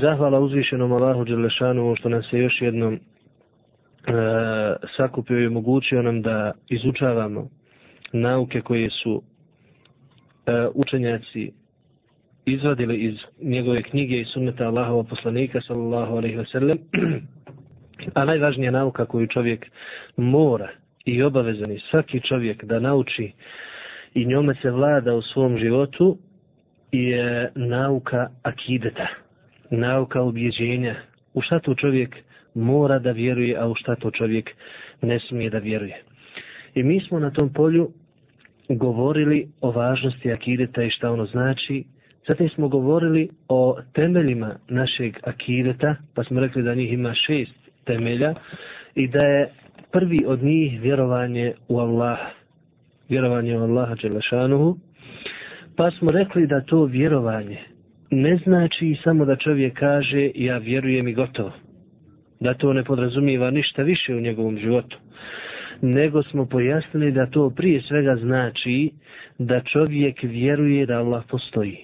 Zahvala uzvišenom Allahu Đelešanu što nas je još jednom e, sakupio i omogućio nam da izučavamo nauke koje su e, učenjaci izvadili iz njegove knjige i sunneta Allahova poslanika sallallahu alaihi ve sellem A najvažnija nauka koju čovjek mora i obavezan je svaki čovjek da nauči i njome se vlada u svom životu je nauka akideta nauka objeđenja, u šta to čovjek mora da vjeruje, a u šta to čovjek ne smije da vjeruje. I mi smo na tom polju govorili o važnosti akideta i šta ono znači. Zatim smo govorili o temeljima našeg akideta, pa smo rekli da njih ima šest temelja i da je prvi od njih vjerovanje u Allah, vjerovanje u Allaha Đelešanuhu. Pa smo rekli da to vjerovanje ne znači samo da čovjek kaže ja vjerujem i gotovo. Da to ne podrazumijeva ništa više u njegovom životu. Nego smo pojasnili da to prije svega znači da čovjek vjeruje da Allah postoji.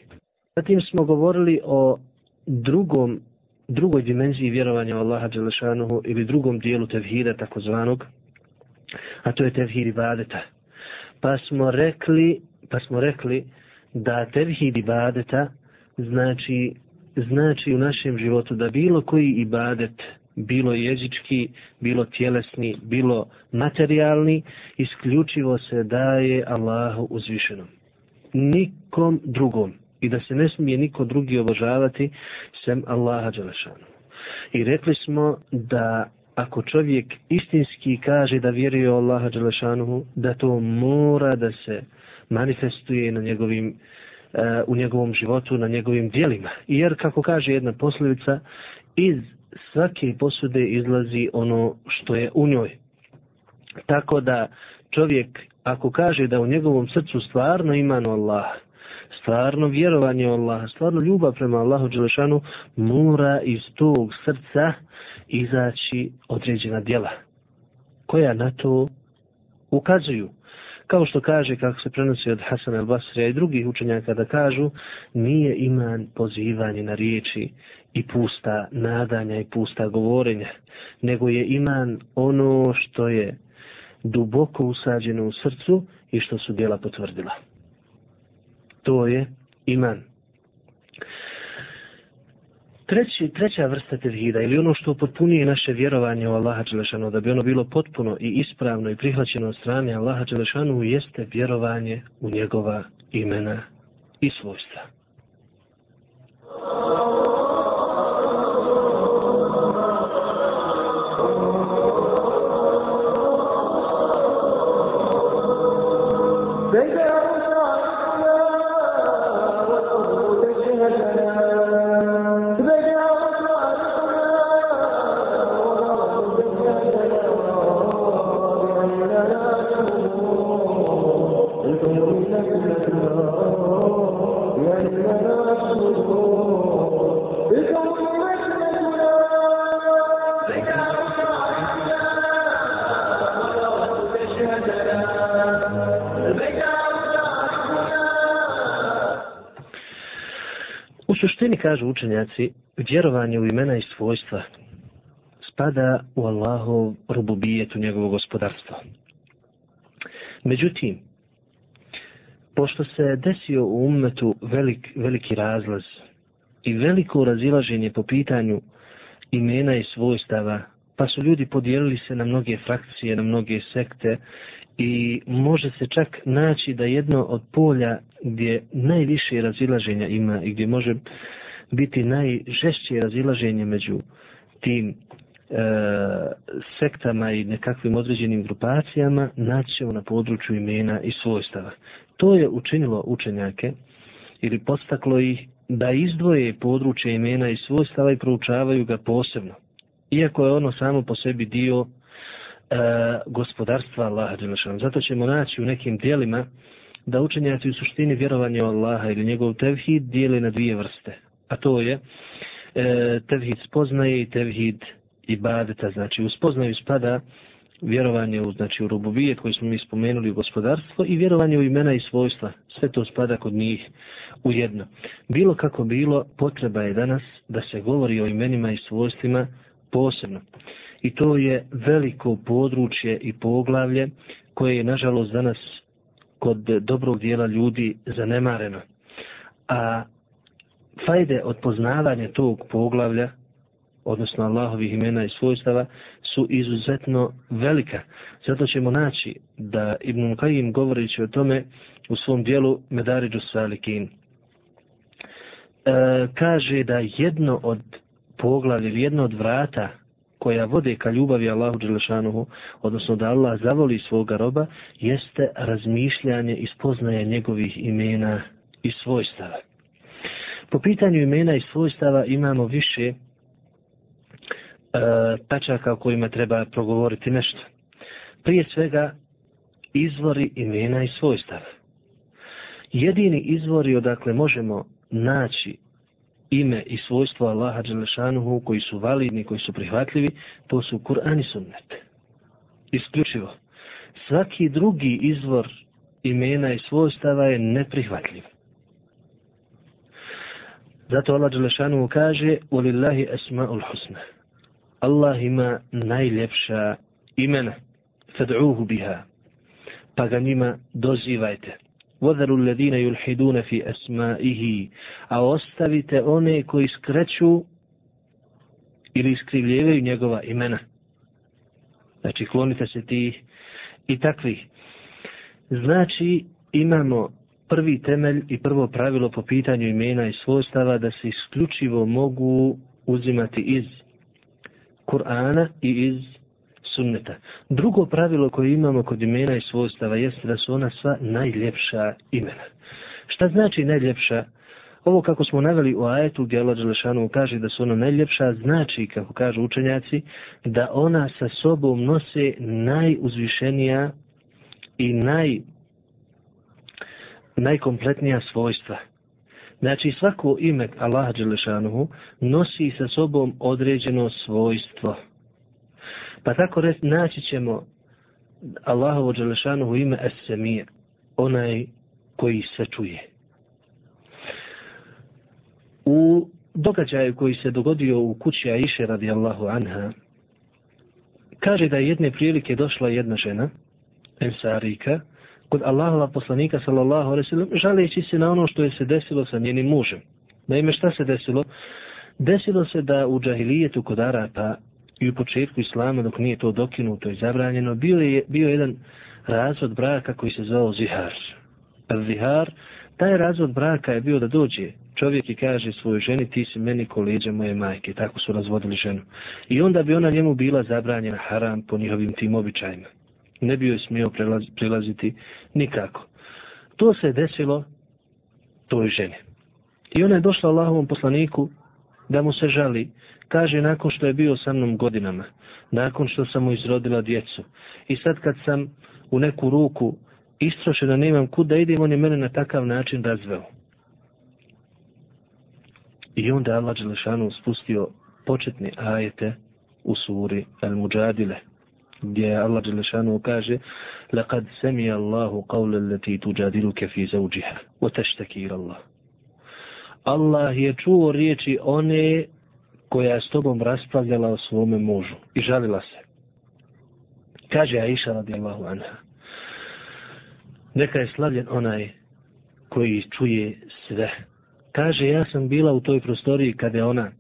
Zatim smo govorili o drugom, drugoj dimenziji vjerovanja u Allaha Đelešanuhu ili drugom dijelu tevhida takozvanog, a to je tevhid ibadeta. Pa smo rekli, pa smo rekli da tevhid ibadeta znači, znači u našem životu da bilo koji ibadet, bilo jezički, bilo tjelesni, bilo materijalni, isključivo se daje Allahu uzvišenom. Nikom drugom. I da se ne smije niko drugi obožavati sem Allaha Đelešanu. I rekli smo da ako čovjek istinski kaže da vjeruje u Allaha Đelešanu, da to mora da se manifestuje na njegovim Eh, u njegovom životu, na njegovim dijelima. Jer, kako kaže jedna poslovica, iz svake posude izlazi ono što je u njoj. Tako da čovjek, ako kaže da u njegovom srcu stvarno ima Allah, stvarno vjerovanje u Allah, stvarno ljubav prema Allahu Đelešanu, mora iz tog srca izaći određena djela koja na to ukazuju. Kao što kaže, kako se prenosi od Hasan al-Basrija i drugih učenjaka da kažu, nije iman pozivanje na riječi i pusta nadanja i pusta govorenja, nego je iman ono što je duboko usađeno u srcu i što su djela potvrdila. To je iman. Treći, treća vrsta tevhida ili ono što potpunije naše vjerovanje u Allaha Đelešanu, da bi ono bilo potpuno i ispravno i prihvaćeno od strane Allaha Đelešanu, jeste vjerovanje u njegova imena i svojstva. Suštini kažu učenjaci, vjerovanje u imena i svojstva spada u Allahov rububijetu njegovog gospodarstva. Međutim, pošto se desio u ummetu velik, veliki razlaz i veliko razilaženje po pitanju imena i svojstava, pa su ljudi podijelili se na mnoge frakcije, na mnoge sekte i može se čak naći da jedno od polja gdje najviše razilaženja ima i gdje može biti najžešće razilaženje među tim e, sektama i nekakvim određenim grupacijama naćemo na području imena i svojstava. To je učinilo učenjake ili postaklo ih da izdvoje područje imena i svojstava i proučavaju ga posebno. Iako je ono samo po sebi dio e, gospodarstva Allaha Đelešanu. Zato ćemo naći u nekim dijelima da učenjaci u suštini vjerovanja u Allaha ili njegov tevhid dijele na dvije vrste. A to je e, tevhid spoznaje i tevhid ibadeta. Znači u spoznaju spada vjerovanje u, znači, u rububijet koji smo mi spomenuli u gospodarstvo i vjerovanje u imena i svojstva. Sve to spada kod njih u jedno. Bilo kako bilo, potreba je danas da se govori o imenima i svojstvima posebno. I to je veliko područje i poglavlje koje je nažalost danas kod dobrog dijela ljudi zanemareno. A fajde od poznavanja tog poglavlja, odnosno Allahovih imena i svojstava, su izuzetno velika. Zato ćemo naći da Ibn Qayyim govoreći o tome u svom dijelu Medariđu Salikin e, kaže da jedno od poglavlja ili jedno od vrata koja vode ka ljubavi Allahu Đelešanuhu, odnosno da Allah zavoli svoga roba, jeste razmišljanje i spoznaje njegovih imena i svojstava. Po pitanju imena i svojstava imamo više e, tačaka o kojima treba progovoriti nešto. Prije svega, izvori imena i svojstava. Jedini izvori odakle možemo naći ime i svojstvo Allaha Đelešanuhu koji su validni, koji su prihvatljivi, to su Kur'an i Sunnet. Isključivo. Svaki drugi izvor imena i svojstava je neprihvatljiv. Zato Allah Đelešanuhu kaže وَلِلَّهِ asma'ul husna. Allah ima najljepša imena. فَدْعُوهُ biha. Pa ga njima dozivajte. وَذَرُوا الَّذِينَ يُلْحِدُونَ فِي أَسْمَائِهِ A ostavite one koji skreću ili iskrivljevaju njegova imena. Znači, klonite se ti i takvi. Znači, imamo prvi temelj i prvo pravilo po pitanju imena i svojstava da se isključivo mogu uzimati iz Kur'ana i iz sunneta. Drugo pravilo koje imamo kod imena i svojstava jeste da su ona sva najljepša imena. Šta znači najljepša? Ovo kako smo naveli u ajetu gdje Allah Đelešanu kaže da su ona najljepša, znači, kako kažu učenjaci, da ona sa sobom nose najuzvišenija i naj, najkompletnija svojstva. Znači svako ime Allaha Đelešanuhu nosi sa sobom određeno svojstvo. Pa tako res, naći ćemo Allahovo Đelešanuhu ime Esemije, onaj koji se čuje. U događaju koji se dogodio u kući Aisha radijallahu anha, kaže da je jedne prilike došla jedna žena, Ensarika, kod Allahova poslanika sallallahu alaihi sallam, žaleći se na ono što je se desilo sa njenim mužem. Naime, šta se desilo? Desilo se da u džahilijetu kod Arapa i u početku islama dok nije to dokinuto i zabranjeno, bio je bio jedan razvod braka koji se zvao zihar. Zihar, taj razvod braka je bio da dođe čovjek i kaže svojoj ženi ti si meni ko leđa moje majke, tako su razvodili ženu. I onda bi ona njemu bila zabranjena haram po njihovim tim običajima. Ne bi joj smio prilaziti nikako. To se je desilo toj ženi. I ona je došla Allahovom poslaniku da mu se žali kaže nakon što je bio sa mnom godinama, nakon što sam mu izrodila djecu. I sad kad sam u neku ruku istrošena, nemam kud da idem, on je mene na takav način razveo. I onda Allah Đelešanu spustio početni ajete u suri Al-Mujadile, gdje Allah Đelešanu kaže لَقَدْ سَمِيَ اللَّهُ قَوْلَ الَّتِي تُجَادِلُكَ فِي زَوْجِهَا وَتَشْتَكِيرَ اللَّهُ Allah je čuo riječi one koja je s tobom raspravljala o svome mužu i žalila se. Kaže Aisha radijallahu anha. Neka je slavljen onaj koji čuje sve. Kaže, ja sam bila u toj prostoriji kada je ona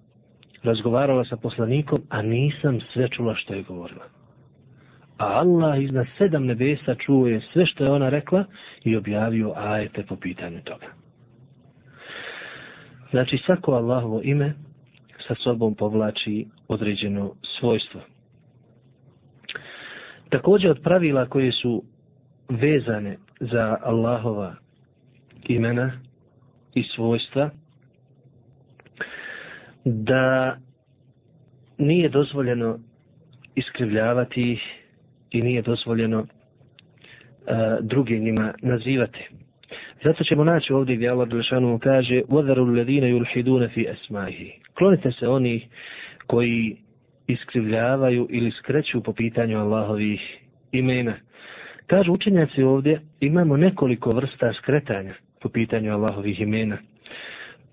razgovarala sa poslanikom, a nisam sve čula što je govorila. A Allah iznad sedam nebesa čuje sve što je ona rekla i objavio ajete po pitanju toga. Znači, svako Allahovo ime sa sobom povlači određeno svojstvo. Također od pravila koje su vezane za Allahova imena i svojstva da nije dozvoljeno iskrivljavati ih i nije dozvoljeno uh, druge njima nazivati. Zato ćemo naći ovdje gdje Allah Đelešanu kaže وَذَرُوا الَّذِينَ يُلْحِدُونَ فِي أَسْمَاهِ Klonite se oni koji iskrivljavaju ili skreću po pitanju Allahovih imena. Kažu učenjaci ovdje, imamo nekoliko vrsta skretanja po pitanju Allahovih imena.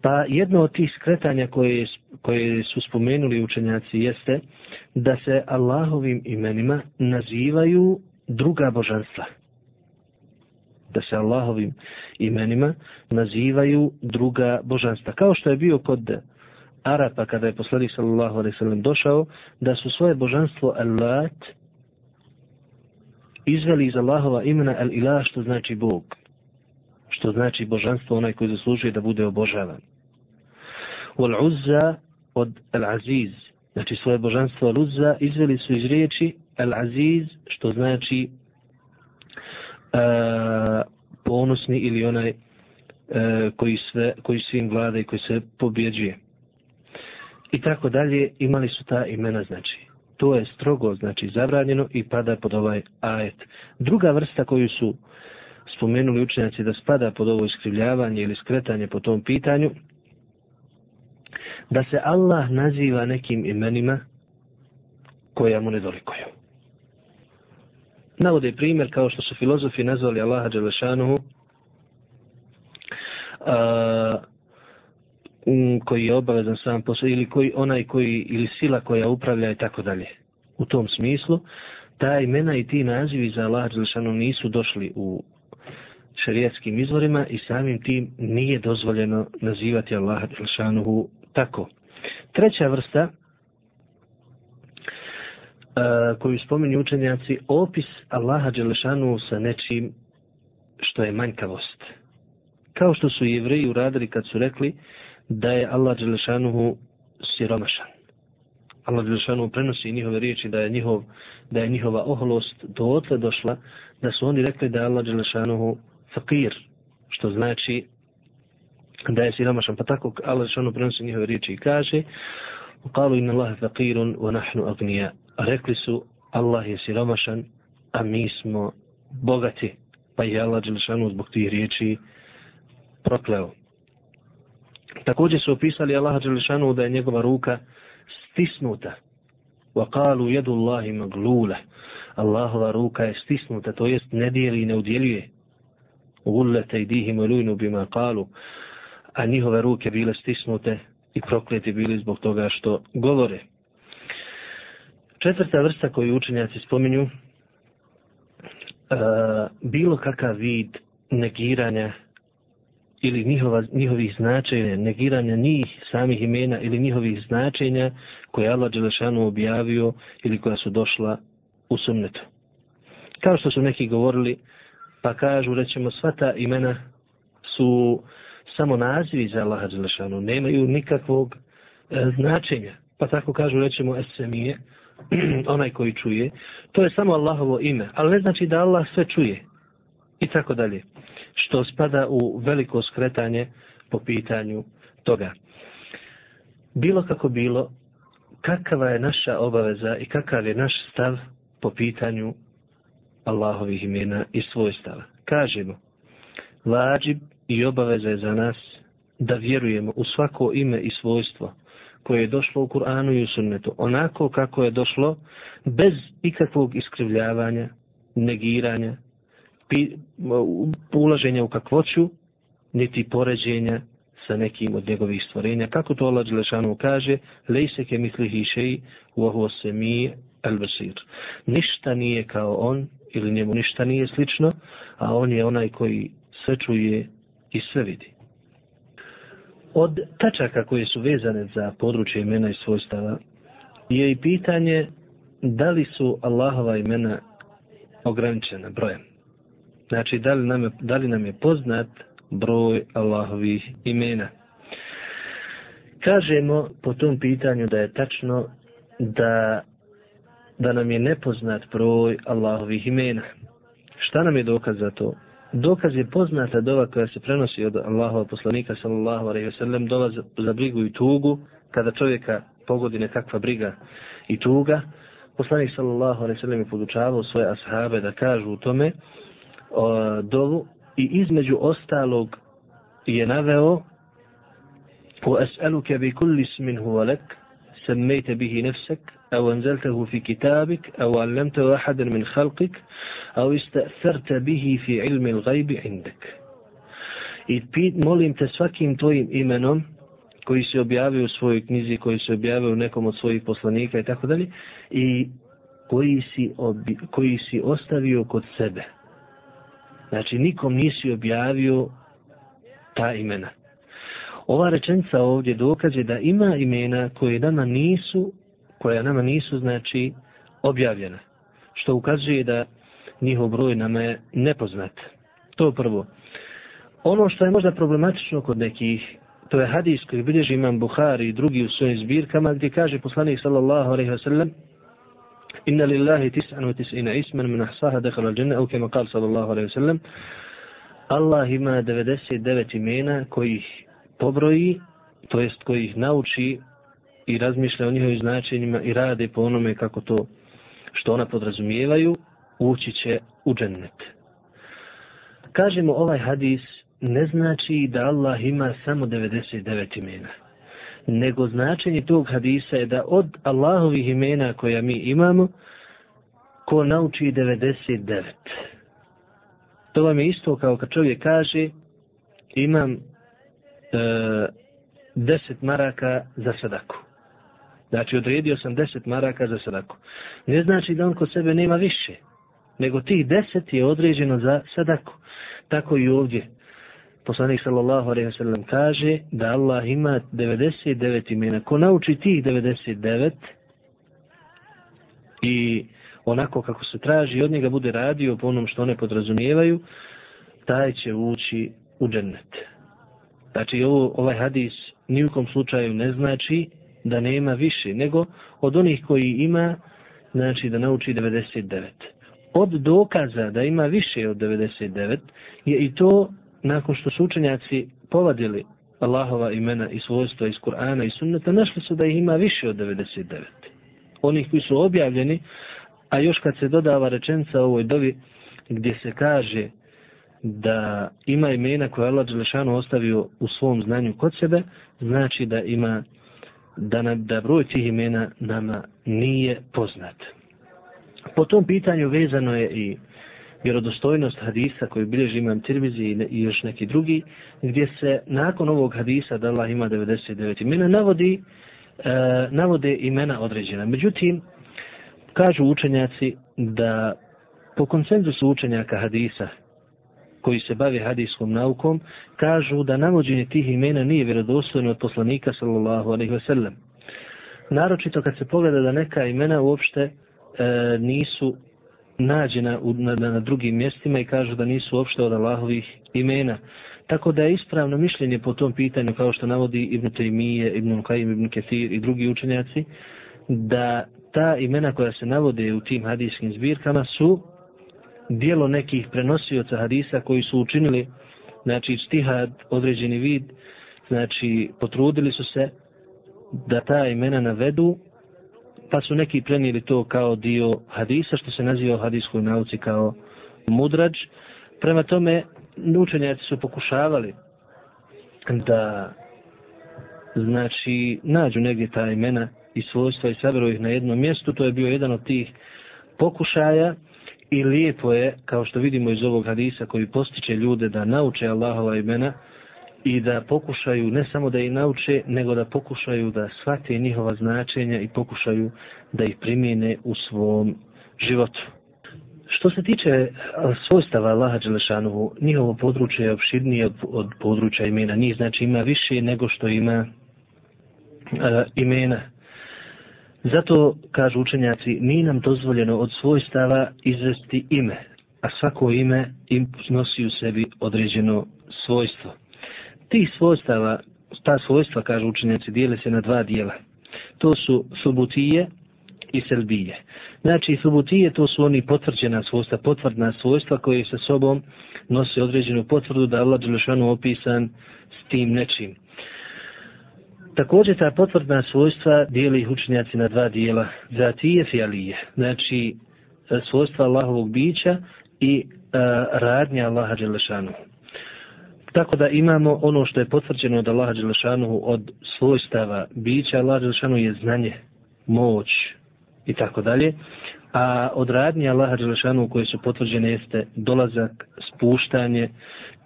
Pa jedno od tih skretanja koje, koje su spomenuli učenjaci jeste da se Allahovim imenima nazivaju druga božanstva. Da se Allahovim imenima nazivaju druga božanstva. Kao što je bio kod Arapa kada je poslanik sallallahu alejhi ve sellem došao da su svoje božanstvo Allah izveli iz Allahova imena El Ilah što znači Bog. Što znači božanstvo onaj koji zaslužuje da bude obožavan. Wal Uzza od Al-Aziz. Znači svoje božanstvo Al-Uzza izveli su iz riječi Al-Aziz što znači uh, ponosni ili onaj e, koji, sve, koji svim vlada i koji se pobjeđuje i tako dalje, imali su ta imena znači. To je strogo znači zabranjeno i pada pod ovaj ajet. Druga vrsta koju su spomenuli učenjaci da spada pod ovo iskrivljavanje ili skretanje po tom pitanju, da se Allah naziva nekim imenima koja mu ne dolikuju. Navode primjer kao što su filozofi nazvali Allaha Đelešanuhu um, koji je obavezan sam posao ili koji, onaj koji ili sila koja upravlja i tako dalje. U tom smislu, ta imena i ti nazivi za Allah Đelešanuhu nisu došli u šarijetskim izvorima i samim tim nije dozvoljeno nazivati Allaha Đelešanuhu tako. Treća vrsta koju spominju učenjaci, opis Allaha Đelešanu sa nečim što je manjkavost. Kao što su jevreji uradili kad su rekli da je Allah Đelešanuhu siromašan. Allah Đelešanuhu prenosi njihove riječi da je, njihov, da je njihova oholost do otle došla da su oni rekli da je Allah Đelešanuhu fakir, što znači da je siromašan. Pa tako Allah Đelešanuhu prenosi njihove riječi i kaže Kalu inna Allahe fakirun wa nahnu agnija. Rekli su Allah je siromašan, a mi smo bogati. Pa je Allah Đelšanu zbog tih riječi prokleo. Također su opisali Allaha Đelešanu da je njegova ruka stisnuta. وَقَالُوا يَدُ اللَّهِ مَغْلُولَ. Allahova ruka je stisnuta, to jest ne dijeli i ne udjeljuje. غُلَّتَ i dihim بِمَا bima kalu. A njihove ruke bile stisnute i prokleti bili zbog toga što govore. Četvrta vrsta koju učenjaci spominju, e, bilo kakav vid negiranja ili njihova, njihovih značenja, negiranja njih samih imena ili njihovih značenja koje je Allah Đelešanu objavio ili koja su došla u sunnetu. Kao što su neki govorili, pa kažu, rećemo, sva ta imena su samo nazivi za Allaha Đelešanu, nemaju nikakvog e, značenja. Pa tako kažu, rećemo, esemije, onaj koji čuje, to je samo Allahovo ime, ali ne znači da Allah sve čuje i tako dalje što spada u veliko skretanje po pitanju toga. Bilo kako bilo, kakava je naša obaveza i kakav je naš stav po pitanju Allahovih imena i svojstava. Kažemo, vađib i obaveza je za nas da vjerujemo u svako ime i svojstvo koje je došlo u Kur'anu i u sunnetu, onako kako je došlo, bez ikakvog iskrivljavanja, negiranja, ulaženja u kakvoću, niti poređenja sa nekim od njegovih stvorenja. Kako to Allah Đelešanu kaže, lejse ke mislihi šeji, uohu se mi al basir. Ništa nije kao on, ili njemu ništa nije slično, a on je onaj koji sve čuje i sve vidi. Od tačaka koje su vezane za područje imena i svojstava je i pitanje da li su Allahova imena ograničena brojem. Znači, da li nam je, da li nam je poznat broj Allahovih imena? Kažemo po tom pitanju da je tačno da, da nam je nepoznat broj Allahovih imena. Šta nam je dokaz za to? Dokaz je poznata dova koja se prenosi od Allahova poslanika sallallahu alaihi ve sellem dova za, za brigu i tugu kada čovjeka pogodi nekakva briga i tuga, poslanik sallallahu alaihi sallam je podučavao svoje ashabe da kažu u tome o, dovu i između ostalog je naveo وأسألك بكل اسم هو لك سميت به نفسك أو أنزلته في كتابك أو علمته أحدا من خلقك أو استأثرت به في علم الغيب عندك I molim te svakim tvojim imenom koji se objavio u svojoj knjizi, koji se objavio u nekom od svojih poslanika i tako dalje, i koji si, obi, koji si ostavio kod sebe. Znači, nikom nisi objavio ta imena. Ova rečenica ovdje dokaže da ima imena koje nama nisu, koja nama nisu, znači, objavljena. Što ukazuje da njihov broj nama je nepoznat. To prvo. Ono što je možda problematično kod nekih, to je hadis koji bilježi imam Buhari i drugi u svojim zbirkama, gdje kaže poslanik sallallahu alaihi wasallam Inna lillahi tis'an wa tis'ina isman min ahsaha dakhala al-janna, au kema kal sallallahu alaihi wasallam Allah ima 99 imena koji pobroji, to jest koji ih nauči i razmišlja o njihovim značenjima i rade po onome kako to što ona podrazumijevaju, ući će u džennet. Kažemo ovaj hadis ne znači da Allah ima samo 99 imena. Nego značenje tog hadisa je da od Allahovih imena koja mi imamo, ko nauči 99. To vam je isto kao kad čovjek kaže imam e, 10 maraka za sadaku. Znači odredio sam 10 maraka za sadaku. Ne znači da on kod sebe nema više, nego tih 10 je određeno za sadaku. Tako i ovdje poslanik sallallahu alejhi ve sellem kaže da Allah ima 99 imena. Ko nauči tih 99 i onako kako se traži od njega bude radio po onom što one podrazumijevaju, taj će ući u džennet. Znači ovo, ovaj hadis nijukom slučaju ne znači da nema više, nego od onih koji ima, znači da nauči 99. Od dokaza da ima više od 99 je i to nakon što su učenjaci povadili Allahova imena i svojstva iz Kur'ana i sunneta, našli su da ih ima više od 99. Onih koji su objavljeni, a još kad se dodava rečenca u ovoj dovi gdje se kaže da ima imena koje Allah Đelešanu ostavio u svom znanju kod sebe, znači da ima da, nam, da broj tih imena nama nije poznat. Po tom pitanju vezano je i vjerodostojnost hadisa koji bilježi imam Tirmizi i još neki drugi, gdje se nakon ovog hadisa da Allah ima 99 imena, navodi, e, navode imena određena. Međutim, kažu učenjaci da po konsenzusu učenjaka hadisa koji se bave hadijskom naukom, kažu da navođenje tih imena nije vjerodostojno od poslanika sallallahu alaihi wasallam. Naročito kad se pogleda da neka imena uopšte e, nisu nađena na, na, na drugim mjestima i kažu da nisu uopšte od Allahovih imena. Tako da je ispravno mišljenje po tom pitanju, kao što navodi Ibn Taymije, Ibn Qayyim, Ibn Kathir i drugi učenjaci, da ta imena koja se navode u tim hadijskim zbirkama su dijelo nekih prenosioca hadisa koji su učinili znači stihad, određeni vid, znači potrudili su se da ta imena navedu pa su neki prenijeli to kao dio hadisa, što se naziva u hadijskoj nauci kao mudrađ. Prema tome, učenjaci su pokušavali da znači nađu negdje ta imena i svojstva i saberu ih na jednom mjestu. To je bio jedan od tih pokušaja i lijepo je, kao što vidimo iz ovog hadisa koji postiče ljude da nauče Allahova imena, i da pokušaju ne samo da ih nauče, nego da pokušaju da shvate njihova značenja i pokušaju da ih primijene u svom životu. Što se tiče svojstava Allaha Đelešanovu, njihovo područje je opširnije od, od područja imena. Njih znači ima više nego što ima uh, imena. Zato, kažu učenjaci, nije nam dozvoljeno od svojstava izvesti ime, a svako ime im nosi u sebi određeno svojstvo Ti svojstava, ta svojstva, kažu učenjaci, dijele se na dva dijela. To su subutije i selbije. Znači, subutije to su oni potvrđena svojstva, potvrdna svojstva koje sa sobom nose određenu potvrdu da Allah Đelešanu opisan s tim nečim. Također ta potvrdna svojstva dijeli ih učenjaci na dva dijela. Zatije fijalije. Znači e, svojstva Allahovog bića i e, radnja Allaha Đelešanu. Tako da imamo ono što je potvrđeno od Allaha Đelešanu od svojstava bića. Allaha Đelešanu je znanje, moć i tako dalje. A od radnje Allaha Đelešanu koje su potvrđene jeste dolazak, spuštanje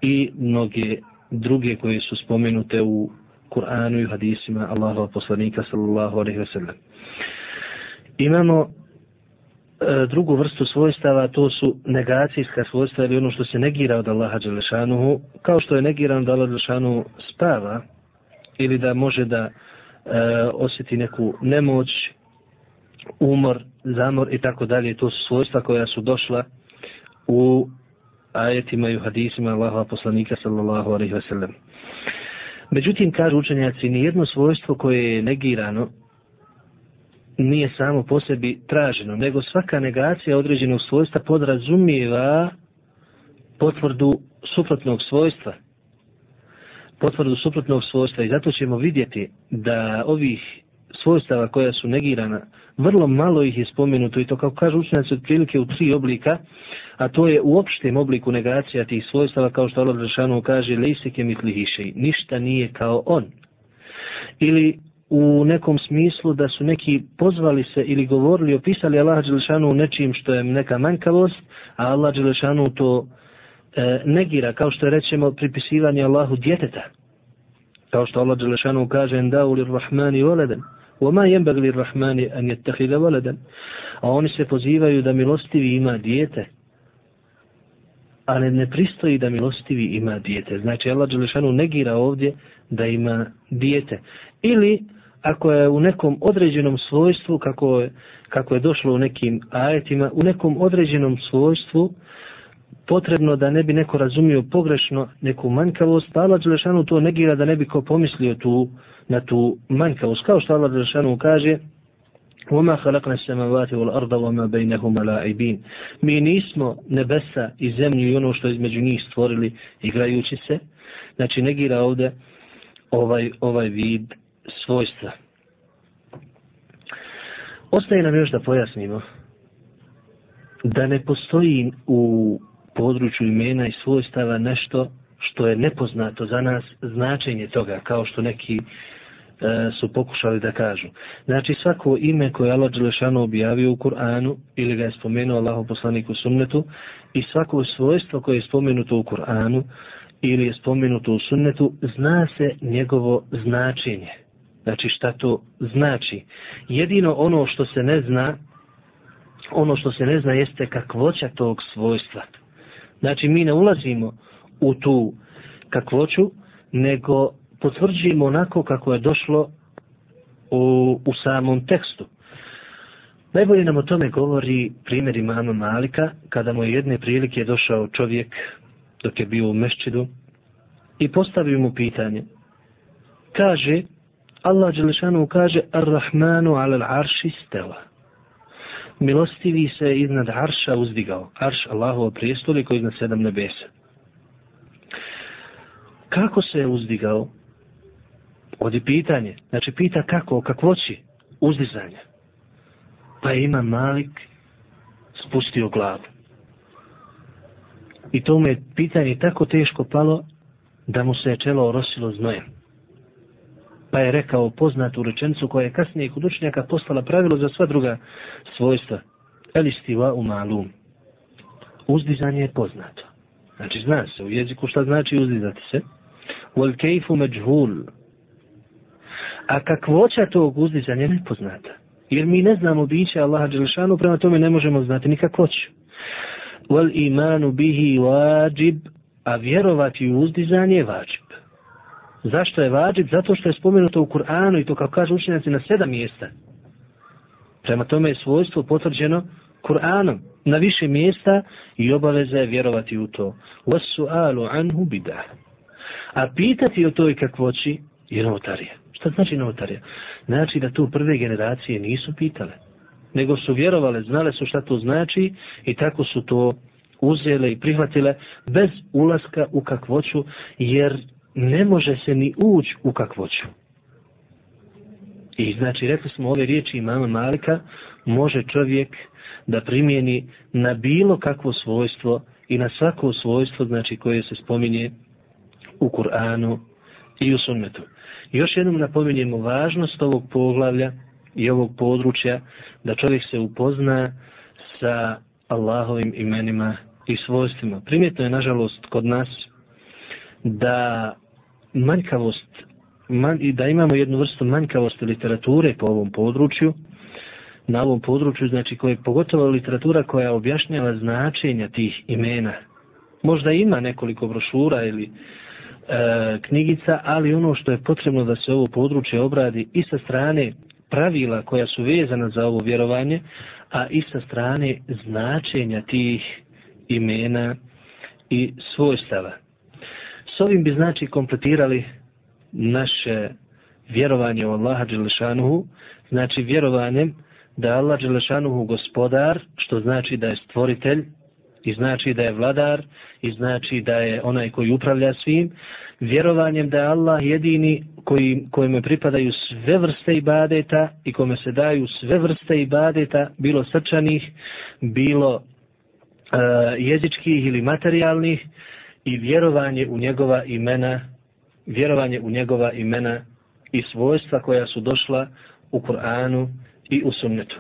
i mnoge druge koje su spomenute u Kur'anu i hadisima Allahova poslanika sallallahu alaihi ve sellem. Imamo e, drugu vrstu svojstava, to su negacijska svojstva ili ono što se negira od Allaha Đelešanuhu, kao što je negiran da Allah Đelešanuhu spava ili da može da e, osjeti neku nemoć, umor, zamor i tako dalje. To su svojstva koja su došla u ajetima i u hadisima Allahova poslanika sallallahu alaihi ve sellem. Međutim, kažu učenjaci, nijedno svojstvo koje je negirano nije samo po sebi traženo, nego svaka negacija određenog svojstva podrazumijeva potvrdu suprotnog svojstva. Potvrdu suprotnog svojstva i zato ćemo vidjeti da ovih svojstava koja su negirana, vrlo malo ih je spomenuto i to kao kažu učenjaci otprilike u tri oblika, a to je u opštem obliku negacija tih svojstava kao što Allah Žešanu kaže lejseke mitlihišej, ništa nije kao on. Ili u nekom smislu da su neki pozvali se ili govorili, opisali Allah Đelešanu nečim što je neka manjkavost, a Allah Đelešanu to e, negira, kao što je rećemo pripisivanje Allahu djeteta kao što Allah Đelešanu kaže en dao li rahmani voleden o ma jem bagli rahmani an jettehida voleden a oni se pozivaju da milostivi ima dijete ali ne pristoji da milostivi ima dijete. Znači Allah Đelešanu negira ovdje da ima dijete. Ili ako je u nekom određenom svojstvu kako je, kako je došlo u nekim ajetima u nekom određenom svojstvu uh, potrebno da ne bi neko razumio pogrešno neku manjkavost, pa Allah Đelešanu to negira da ne bi ko pomislio tu, na tu manjkavost. Kao što Allah Đelešanu kaže, وَمَا خَلَقْنَا السَّمَوَاتِ وَالْأَرْضَ وَمَا بَيْنَهُمَ لَعِبِينَ Mi nismo nebesa i zemlju i ono što između njih stvorili igrajući se. Znači negira ovdje ovaj, ovaj vid svojstva. Ostaje nam još da pojasnimo da ne postoji u području imena i svojstava nešto što je nepoznato za nas značenje toga, kao što neki e, su pokušali da kažu. Znači svako ime koje Allah Đelešanu objavio u Kur'anu ili ga je spomenuo Allahu poslaniku sunnetu i svako svojstvo koje je spomenuto u Kur'anu ili je spomenuto u sunnetu, zna se njegovo značenje. Znači šta to znači. Jedino ono što se ne zna, ono što se ne zna jeste kakvoća tog svojstva. Znači mi ne ulazimo u tu kakvoću, nego potvrđujemo onako kako je došlo u, u samom tekstu. Najbolje nam o tome govori primjer imama Malika, kada mu je jedne prilike došao čovjek dok je bio u mešćidu i postavio mu pitanje. Kaže, Allah Đelešanu kaže, Ar-Rahmanu alal arši stela milostivi se iznad Arša uzdigao. Arš Allahovo prijestolje koji iznad sedam nebesa. Kako se je uzdigao? Odi pitanje. Znači pita kako, kakvoći uzdizanja. Pa ima Malik spustio glavu. I to mu je pitanje tako teško palo da mu se je čelo orosilo znojem pa je rekao poznatu rečenicu koja je kasnije kod učenjaka postala pravilo za sva druga svojstva. Elistiva u malum. Uzdizanje je poznato. Znači zna se u jeziku šta znači uzdizati se. Wal kejfu međhul. A kakvoća tog uzdizanja je nepoznata. Jer mi ne znamo biće Allaha Đelešanu, prema tome ne možemo znati ni kakvoću. Wal imanu bihi wajib, a vjerovati u uzdizanje je vađib. Zašto je vađib? Zato što je spomenuto u Kur'anu i to kao kažu učenjaci na sedam mjesta. Prema tome je svojstvo potvrđeno Kur'anom na više mjesta i obaveza je vjerovati u to. Wasu alu anhu bidah. A pitati o toj kakvoći je novotarija. Šta znači novotarija? Znači da tu prve generacije nisu pitale. Nego su vjerovale, znale su šta to znači i tako su to uzele i prihvatile bez ulaska u kakvoću jer ne može se ni ući u kakvoću. I znači, rekli smo ove riječi imama Malika, može čovjek da primijeni na bilo kakvo svojstvo i na svako svojstvo, znači, koje se spominje u Kur'anu i u sunnetu. Još jednom napominjemo važnost ovog poglavlja i ovog područja, da čovjek se upozna sa Allahovim imenima i svojstvima. Primjetno je, nažalost, kod nas da manjkavost man, i da imamo jednu vrstu manjkavosti literature po ovom području, na ovom području, znači koje pogotovo literatura koja objašnjava značenja tih imena. Možda ima nekoliko brošura ili e, knjigica, ali ono što je potrebno da se ovo područje obradi i sa strane pravila koja su vezana za ovo vjerovanje, a i sa strane značenja tih imena i svojstava. S ovim bi znači kompletirali naše vjerovanje u Allaha Đelešanuhu, znači vjerovanjem da je Allah Đelešanuhu gospodar, što znači da je stvoritelj, i znači da je vladar, i znači da je onaj koji upravlja svim, vjerovanjem da je Allah jedini koji, kojime pripadaju sve vrste ibadeta i kome se daju sve vrste ibadeta, bilo srčanih, bilo uh, jezičkih ili materijalnih, i vjerovanje u njegova imena vjerovanje u njegova imena i svojstva koja su došla u Kur'anu i u sunnetu.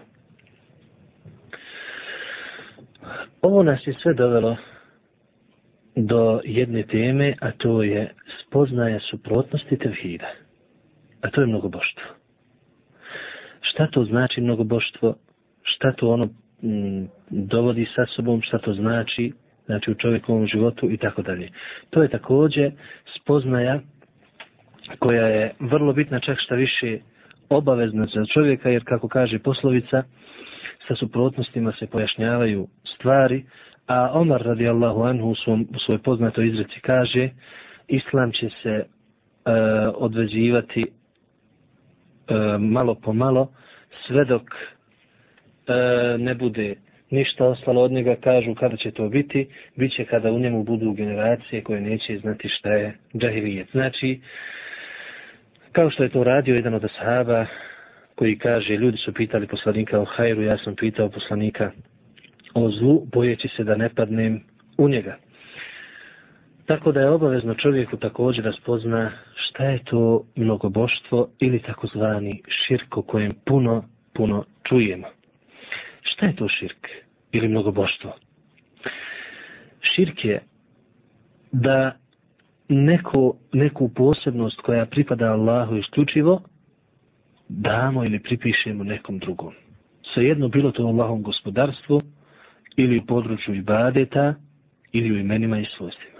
Ovo nas je sve dovelo do jedne teme, a to je spoznaje suprotnosti tevhida. A to je mnogoboštvo. Šta to znači mnogoboštvo? Šta to ono m, dovodi sa sobom? Šta to znači? Znači u čovjekovom životu i tako dalje. To je također spoznaja koja je vrlo bitna čak šta više obavezna za čovjeka, jer kako kaže poslovica, sa suprotnostima se pojašnjavaju stvari, a Omar radijallahu anhu u, svom, u svojoj poznatoj izreci kaže, Islam će se e, odvezivati e, malo po malo, sve dok e, ne bude ništa ostalo od njega, kažu kada će to biti, bit će kada u njemu budu generacije koje neće znati šta je džahilijet. Znači, Kao što je to radio jedan od ashaba koji kaže, ljudi su pitali poslanika o hajru, ja sam pitao poslanika o zlu, bojeći se da ne padnem u njega. Tako da je obavezno čovjeku također da spozna šta je to mnogoboštvo ili takozvani širko kojem puno, puno čujemo. Šta je to širk ili mnogoboštvo? Širk je da neko, neku posebnost koja pripada Allahu isključivo, damo ili pripišemo nekom drugom. Svejedno bilo to u Allahom gospodarstvu, ili u području ibadeta, ili u imenima i svojstvima.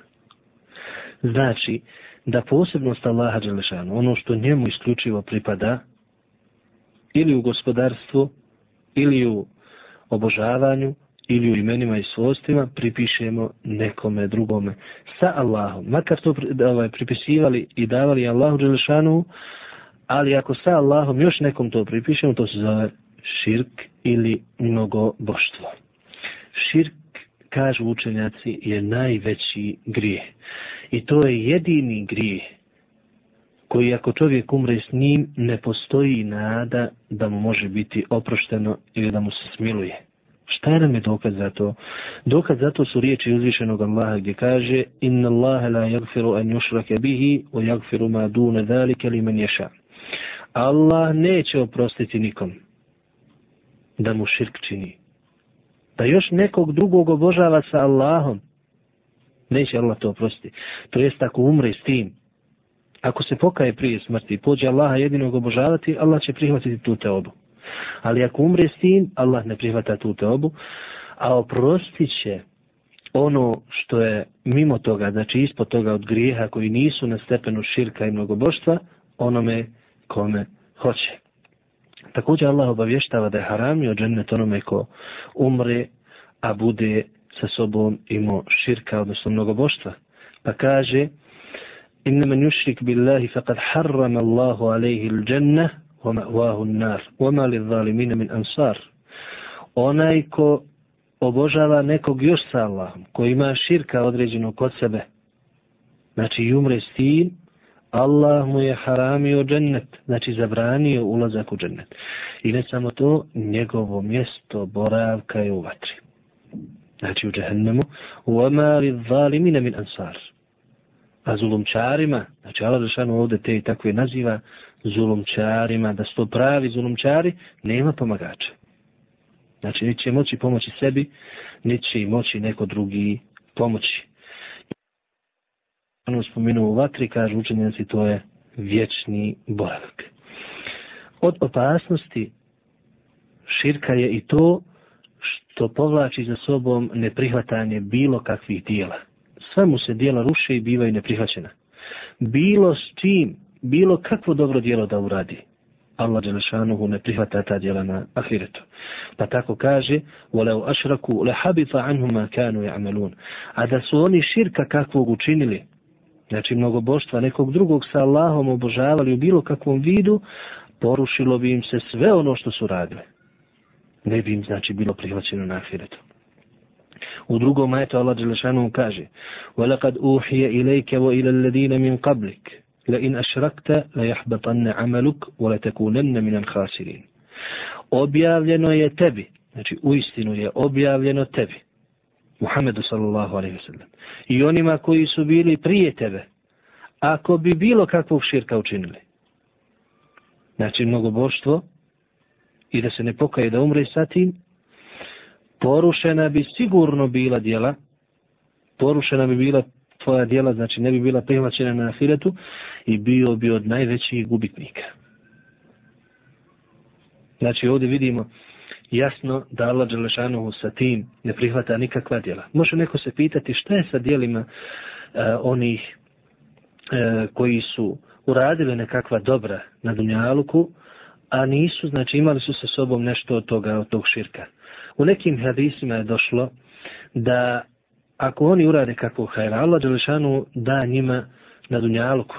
Znači, da posebnost Allaha Đelešanu, ono što njemu isključivo pripada, ili u gospodarstvu, ili u obožavanju, ili u imenima i svojstvima pripišemo nekome drugome sa Allahom. Makar to ovaj, pripisivali i davali Allahu Đelešanu, ali ako sa Allahom još nekom to pripišemo, to se zove širk ili mnogo boštvo. Širk, kažu učenjaci, je najveći grije. I to je jedini grije koji ako čovjek umre s njim, ne postoji nada da mu može biti oprošteno ili da mu se smiluje. Šta nam je dokaz za to? Dokaz za to su riječi uzvišenog Allaha gdje kaže Inna Allahe la jagfiru an yushrake bihi o jagfiru ma dune dhalike li men ješa. Allah neće oprostiti nikom da mu širk čini. Da još nekog drugog obožava sa Allahom, neće Allah to oprostiti. To jest ako umre s tim, ako se pokaje prije smrti i pođe Allaha jedinog obožavati, Allah će prihvatiti tu teobu. Ali ako umre s tim, Allah ne prihvata tu teobu, a oprostit će ono što je mimo toga, znači ispod toga od grijeha koji nisu na stepenu širka i mnogoboštva, onome kome hoće. Također Allah obavještava da je i džennet onome ko umre, a bude sa sobom imao širka, odnosno mnogoboštva. Pa kaže, inna man yushrik billahi faqad harrama Allahu alayhi al-jannah ومأواه النار وما للظالمين من أنصار onaj ko obožava nekog još sa Allahom, ko ima širka određeno kod sebe, znači i umre s tim, Allah mu je haramio džennet, znači zabranio ulazak u džennet. I ne samo to, njegovo mjesto boravka je u vatri. Znači u džehennemu, u amari zalimine min ansar. A zulumčarima, znači Allah Žešanu ovdje te i takve naziva, zulumčarima, da su to pravi zulumčari, nema pomagača. Znači, neće moći pomoći sebi, niti će moći neko drugi pomoći. Ono spomenuo u vatri, kažu učenjaci, to je vječni boravak. Od opasnosti širka je i to što povlači za sobom neprihvatanje bilo kakvih dijela sve mu se dijela ruše i bivaju neprihvaćena. Bilo s čim, bilo kakvo dobro dijelo da uradi, Allah Đelešanuhu ne prihvata ta djela na ahiretu. Pa tako kaže, وَلَوْ أَشْرَكُوا لَحَبِطَ عَنْهُمَا كَانُوا يَعْمَلُونَ A da su oni širka kakvog učinili, znači mnogo boštva, nekog drugog sa Allahom obožavali u bilo kakvom vidu, porušilo bi im se sve ono što su radili. Ne bi im znači bilo prihvaćeno na ahiretu. U drugom ajetu Allah Đelešanuhu kaže, وَلَقَدْ أُوحِيَ إِلَيْكَ وَإِلَى الَّذِينَ مِنْ قَبْلِكَ لئن أشركت ليحبطن عملك ولتكونن من الخاسرين objavljeno je tebi znači u istinu je objavljeno tebi Muhammedu sallallahu alaihi wasallam i onima koji su bili prije tebe ako bi bilo kakvog širka učinili znači mnogoboštvo i da se ne pokaje da umre sa tim porušena bi sigurno bila djela porušena bi bila tvoja djela, znači ne bi bila prihvaćena na ahiretu i bio bi od najvećih gubitnika. Znači ovdje vidimo jasno da Allah Đelešanuhu sa tim ne prihvata nikakva djela. Može neko se pitati šta je sa djelima uh, onih uh, koji su uradili nekakva dobra na Dunjaluku, a nisu, znači imali su sa sobom nešto od toga, od tog širka. U nekim hadisima je došlo da ako oni urade kako hajra, Allah Đelešanu da njima na dunjalku.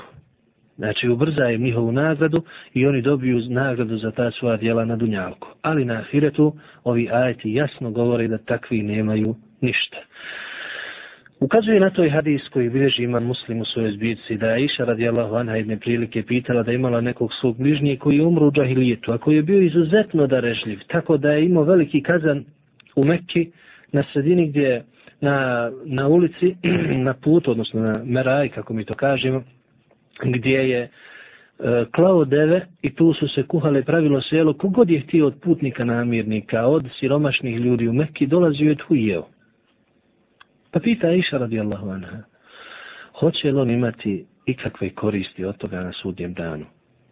Znači ubrza im njihovu nagradu i oni dobiju nagradu za ta svoja djela na dunjalku. Ali na ahiretu ovi ajeti jasno govore da takvi nemaju ništa. Ukazuje na toj hadis koji bilježi iman muslim u svojoj zbirci da je Iša radijallahu anha jedne prilike pitala da imala nekog svog bližnje koji umru u džahilijetu, a koji je bio izuzetno darežljiv, tako da je imao veliki kazan u Mekki na sredini gdje na, na ulici, na putu, odnosno na Meraj, kako mi to kažemo, gdje je e, klao deve i tu su se kuhale pravilo selo, kogod je htio od putnika namirnika, od siromašnih ljudi u Mekki, dolazio je tu i jeo. Pa pita Iša radijallahu anha, hoće li on imati ikakve koristi od toga na sudjem danu?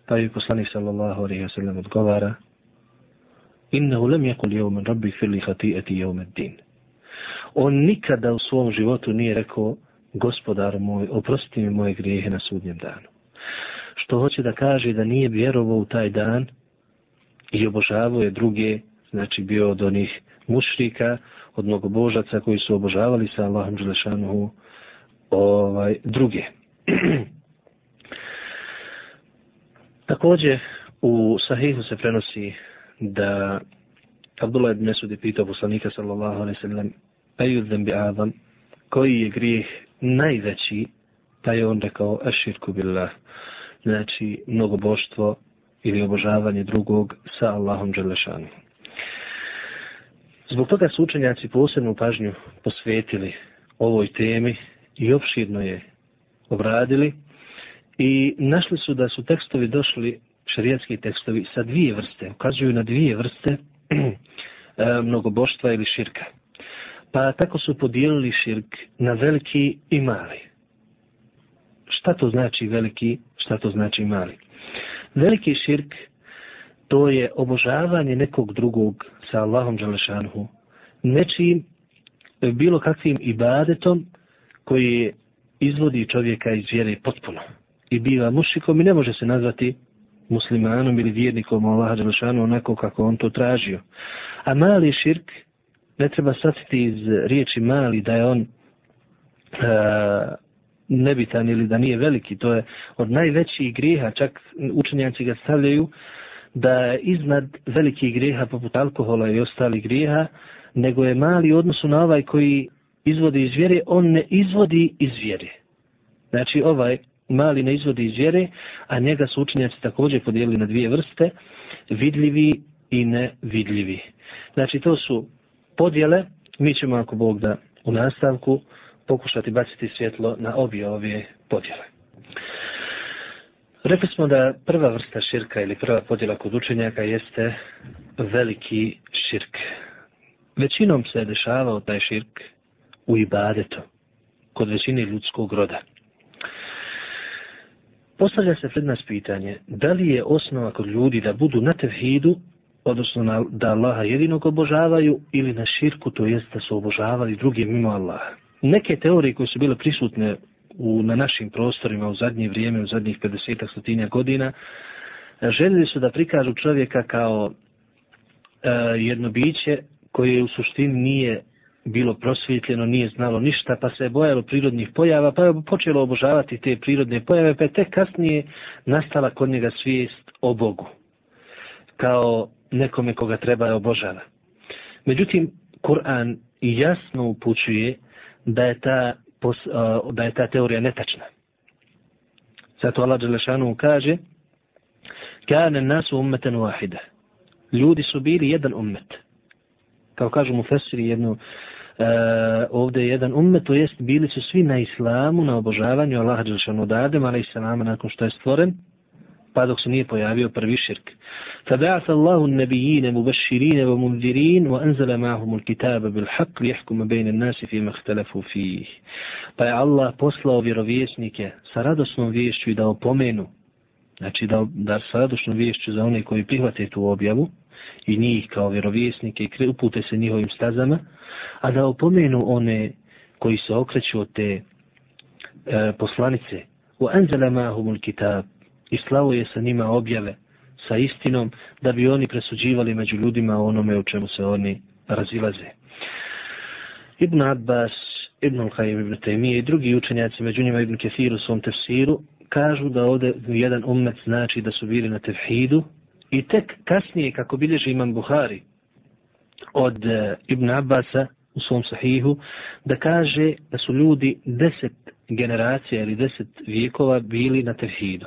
Pa je poslanik sallallahu alaihi wa sallam odgovara, innehu lem jakul jevmen rabbi fili hati'eti jevmen din on nikada u svom životu nije rekao gospodar moj, oprosti mi moje grijehe na sudnjem danu. Što hoće da kaže da nije vjerovao u taj dan i obožavao je druge, znači bio od onih mušrika, od mnogobožaca koji su obožavali sa Allahom Đelešanuhu ovaj, druge. Također u Sahihu se prenosi da Abdullah ibn Mesud je pitao poslanika sallallahu alaihi sallam Ejudzem bi Adam, koji je grijeh najveći, pa je on rekao aširku billah, znači mnogoboštvo ili obožavanje drugog sa Allahom Đelešanu. Zbog toga su učenjaci posebnu pažnju posvetili ovoj temi i opširno je obradili i našli su da su tekstovi došli, šarijatski tekstovi, sa dvije vrste, ukazuju na dvije vrste e, mnogoboštva ili širka. Pa tako su podijelili širk na veliki i mali. Šta to znači veliki, šta to znači mali? Veliki širk to je obožavanje nekog drugog sa Allahom Đalešanhu. nečim e, bilo kakvim ibadetom koji izvodi čovjeka iz vjere potpuno i biva mušikom i ne može se nazvati muslimanom ili vjernikom Allaha Đalešanhu onako kako on to tražio. A mali širk ne treba sasiti iz riječi mali da je on e, nebitan ili da nije veliki. To je od najvećih grijeha, čak učenjaci ga stavljaju da je iznad velikih grijeha poput alkohola i ostalih grijeha, nego je mali u odnosu na ovaj koji izvodi iz vjere, on ne izvodi iz vjere. Znači ovaj mali ne izvodi iz vjere, a njega su učenjaci također podijelili na dvije vrste, vidljivi i nevidljivi. Znači to su podjele, mi ćemo ako Bog da u nastavku pokušati baciti svjetlo na obje ove podjele. Rekli smo da prva vrsta širka ili prva podjela kod učenjaka jeste veliki širk. Većinom se dešavao taj širk u ibadetu, kod većine ljudskog roda. Postavlja se pred nas pitanje, da li je osnova kod ljudi da budu na tevhidu, odnosno na, da Allaha jedinog obožavaju, ili na širku, to jest da su obožavali drugi mimo Allaha. Neke teorije koje su bile prisutne u, na našim prostorima u zadnje vrijeme, u zadnjih 50 stotinja godina, e, željeli su da prikažu čovjeka kao e, jedno biće koje u suštini nije bilo prosvjetljeno, nije znalo ništa, pa se je bojalo prirodnih pojava, pa je počelo obožavati te prirodne pojave, pa je tek kasnije nastala kod njega svijest o Bogu, kao nekome koga treba obožava. Međutim, Kur'an jasno upućuje da je ta, da je ta teorija netačna. Zato Allah Đelešanu kaže Kane nasu ummeten wahide. Ljudi su bili jedan ummet. Kao kažu mu Fesiri jednu uh, e, ovdje jedan ummet, to jest bili su svi na islamu, na obožavanju Allaha Đelešanu od Adem, ali i nakon što je stvoren, pa dok se nije pojavio prvi širk. فبعث الله النبيين مبشرين ومنذرين وأنزل معهم الكتاب بالحق ليحكم بين الناس فيما اختلفوا فيه. Pa je Allah poslao vjerovjesnike sa radosnom vješću i da opomenu, znači da, da sa radosnom vješću za one koji prihvate tu objavu, i njih kao vjerovjesnike i upute se njihovim stazama, a da opomenu one koji se okreću od te e, poslanice u enzelemahumul kitab i slavuje sa njima objave sa istinom da bi oni presuđivali među ljudima onome u čemu se oni razilaze. Ibn Abbas, Ibn Al-Hayim, Ibn Taymiye i drugi učenjaci, među njima Ibn Kathir u svom tefsiru, kažu da ovdje jedan ummet znači da su bili na tevhidu, I tek kasnije, kako bilježi imam Buhari od eh, Ibn Abbasa u svom sahihu, da kaže da su ljudi deset generacija ili deset vijekova bili na tevhidu.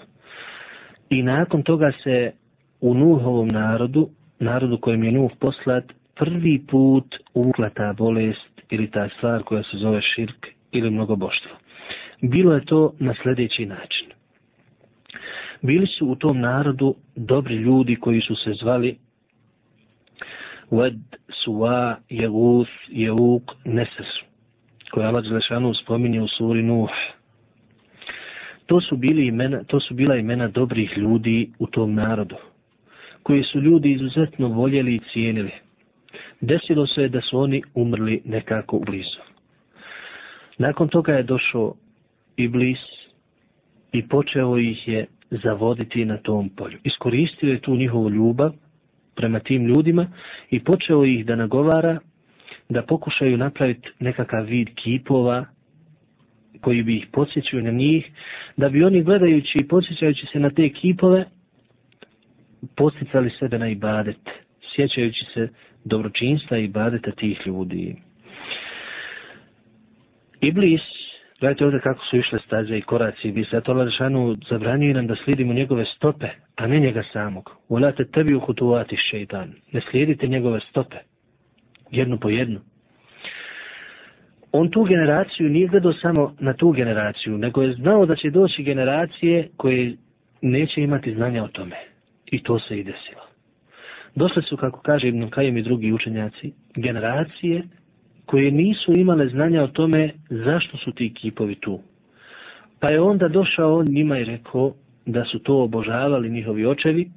I nakon toga se u Nuhovom narodu, narodu kojem je Nuh poslat, prvi put uvukla ta bolest ili ta stvar koja se zove širk ili mnogoboštvo. Bilo je to na sljedeći način bili su u tom narodu dobri ljudi koji su se zvali Wad, Suwa, Jeguth, Jeuk, Nesesu, koje Allah Đelešanu spominje u suri Nuh. To su, bili imena, to su bila imena dobrih ljudi u tom narodu, koji su ljudi izuzetno voljeli i cijenili. Desilo se da su oni umrli nekako u blizu. Nakon toga je došao Iblis i počeo ih je zavoditi na tom polju. Iskoristio je tu njihovu ljubav prema tim ljudima i počeo ih da nagovara da pokušaju napraviti nekakav vid kipova koji bi ih podsjećao na njih, da bi oni gledajući i podsjećajući se na te kipove posticali sebe na ibadet, sjećajući se dobročinstva i ibadeta tih ljudi. Iblis Gledajte ovdje kako su išle staze i koraci. Bi se to Lašanu zabranio nam da slijedimo njegove stope, a ne njega samog. Volate tebi uhutuvati šeitan. Ne slijedite njegove stope. Jednu po jednu. On tu generaciju nije gledao samo na tu generaciju, nego je znao da će doći generacije koje neće imati znanja o tome. I to se i desilo. Došle su, kako kaže Ibn Kajem i drugi učenjaci, generacije koje nisu imale znanja o tome zašto su ti kipovi tu. Pa je onda došao on njima i rekao da su to obožavali njihovi očevi,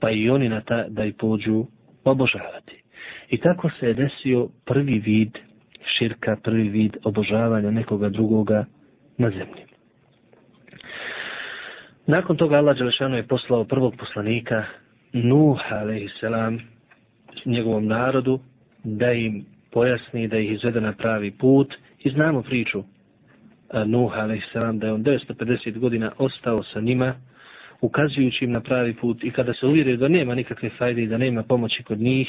pa i oni na ta da i pođu obožavati. I tako se je desio prvi vid širka, prvi vid obožavanja nekoga drugoga na zemlji. Nakon toga Allah Đelešanu je poslao prvog poslanika Nuh, a.s. njegovom narodu, da im pojasni da ih izvede na pravi put i znamo priču Nuh a.s. da je on 950 godina ostao sa njima ukazujući im na pravi put i kada se uvjerio da nema nikakve fajde i da nema pomoći kod njih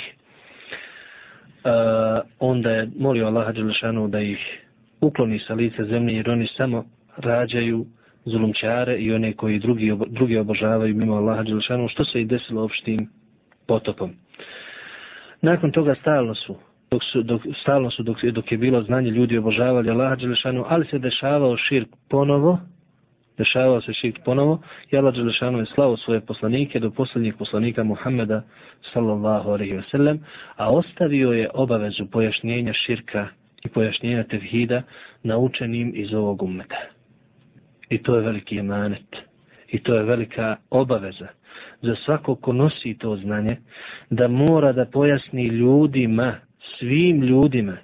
onda je molio Allaha Đelešanu da ih ukloni sa lice zemlje jer oni samo rađaju zulumčare i one koji drugi, drugi obožavaju mimo Allaha Đelešanu, što se i desilo opštim potopom. Nakon toga stalno su, dok su, dok, stalno su dok, dok je bilo znanje ljudi obožavali Allaha Đelešanu, ali se dešavao širk ponovo, dešavao se širk ponovo, i Allah Đelešanu je slao svoje poslanike do posljednjih poslanika Muhammeda sallallahu alaihi ve sellem, a ostavio je obavezu pojašnjenja širka i pojašnjenja tevhida naučenim iz ovog ummeta. I to je veliki emanet. I to je velika obaveza za svako ko nosi to znanje, da mora da pojasni ljudima, svim ljudima,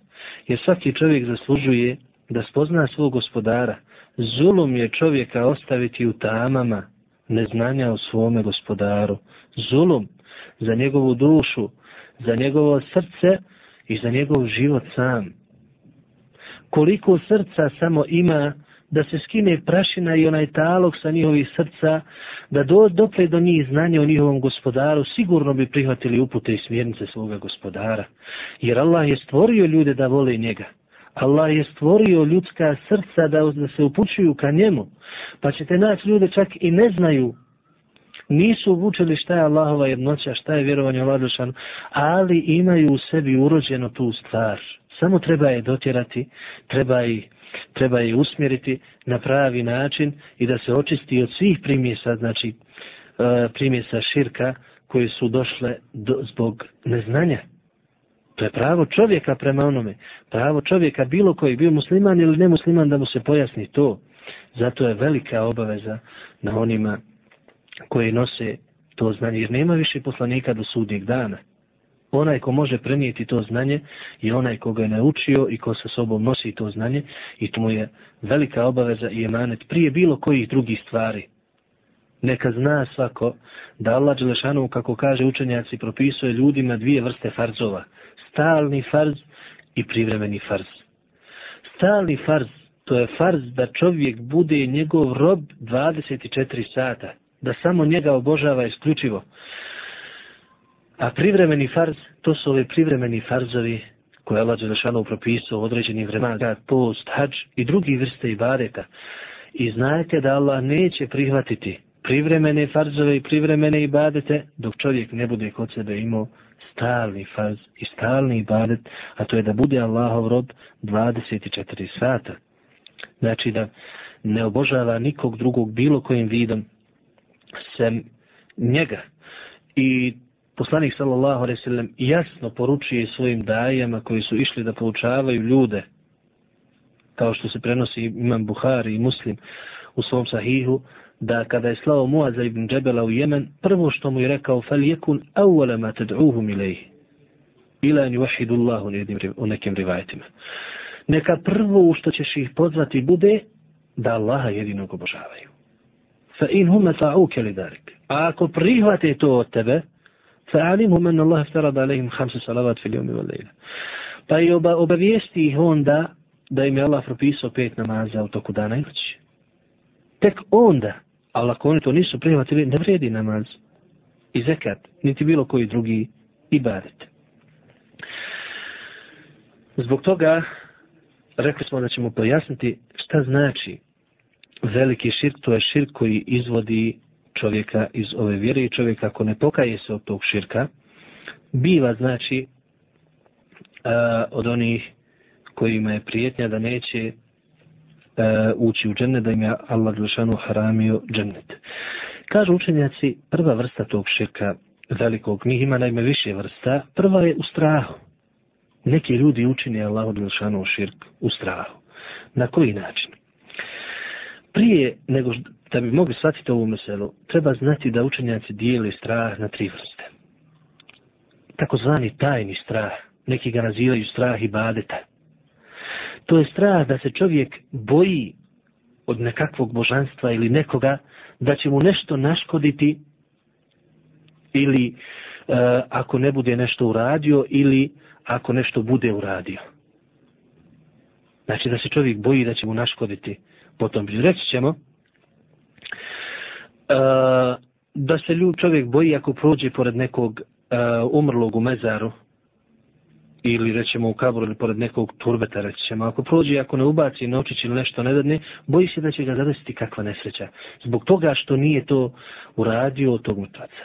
jer svaki čovjek zaslužuje da spozna svog gospodara. Zulum je čovjeka ostaviti u tamama neznanja o svome gospodaru. Zulum za njegovu dušu, za njegovo srce i za njegov život sam. Koliko srca samo ima da se skine prašina i onaj talog sa njihovih srca, da do, dokle do njih znanje o njihovom gospodaru, sigurno bi prihvatili upute i smjernice svoga gospodara. Jer Allah je stvorio ljude da vole njega. Allah je stvorio ljudska srca da, da se upućuju ka njemu. Pa ćete naći ljude čak i ne znaju nisu obučili šta je Allahova jednoća, šta je vjerovanje u Ladušanu, ali imaju u sebi urođeno tu stvar. Samo treba je dotjerati, treba je treba je usmjeriti na pravi način i da se očisti od svih primjesa, znači e, primjesa širka koje su došle do, zbog neznanja. To je pravo čovjeka prema onome. Pravo čovjeka bilo koji bio musliman ili nemusliman da mu se pojasni to. Zato je velika obaveza na onima koji nose to znanje. Jer nema više poslanika do sudnjeg dana onaj ko može prenijeti to znanje je onaj ko ga je naučio i ko sa sobom nosi to znanje i to mu je velika obaveza i emanet prije bilo kojih drugih stvari. Neka zna svako da Allah Đelešanu, kako kaže učenjaci, propisuje ljudima dvije vrste farzova. Stalni farz i privremeni farz. Stalni farz, to je farz da čovjek bude njegov rob 24 sata. Da samo njega obožava isključivo. A privremeni farz, to su ove privremeni farzovi koje Allah Đelešanu propisao u određenim vremena, post, hađ i drugi vrste ibadeta. I znajte da Allah neće prihvatiti privremene farzove i privremene ibadete dok čovjek ne bude kod sebe imao stalni farz i stalni ibadet, a to je da bude Allahov rob 24 sata. Znači da ne obožava nikog drugog bilo kojim vidom sem njega. I poslanik sallallahu alejhi ve sellem jasno poručuje svojim dajama koji su išli da poučavaju ljude kao što se prenosi imam Buhari i Muslim u svom sahihu da kada je slao Muaza ibn Džebela u Jemen, prvo što mu je rekao fal jekun awwala ma tad'uhu ilayhi. Ila ni wahidullah u, u nekim rivajetima. Neka prvo u što ćeš ih pozvati bude da Allaha jedinog obožavaju. Fa in huma ta'uka li dalik. A ako prihvate to od tebe, fa alimhum anna Allaha farada alayhim khamsa salawat fil yawmi wal layla. Pa je oba, obavijesti ih onda da im je Allah propisao pet namaza u toku dana i noći. Tek onda ali ako oni to nisu prihvatili, ne vredi namaz i zekat, niti bilo koji drugi ibadet. Zbog toga rekli smo da ćemo pojasniti šta znači veliki širk, to je širk koji izvodi čovjeka iz ove vjere i čovjek ako ne pokaje se od tog širka, biva znači uh, od onih kojima je prijetnja da neće e, ući u džennet, da im je Allah Đelšanu haramio džennet. Kažu učenjaci, prva vrsta tog širka velikog, njih ima najme više vrsta, prva je u strahu. Neki ljudi učini Allah Đelšanu širk u strahu. Na koji način? Prije nego da bi mogli shvatiti ovu meselu, treba znati da učenjaci dijeli strah na tri vrste. Takozvani tajni strah, neki ga nazivaju strah i badeta. To je strah da se čovjek boji od nekakvog božanstva ili nekoga da će mu nešto naškoditi ili e, ako ne bude nešto uradio ili ako nešto bude uradio. Znači da se čovjek boji da će mu naškoditi. Potom reći ćemo e, da se ljud čovjek boji ako prođe pored nekog e, umrlog u mezaru ili rećemo u kaburu ili pored nekog turbeta rećemo, ako prođe, ako ne ubaci novčić ili nešto ne dadne, boji se da će ga zadesiti kakva nesreća. Zbog toga što nije to uradio od tog mrtvaca.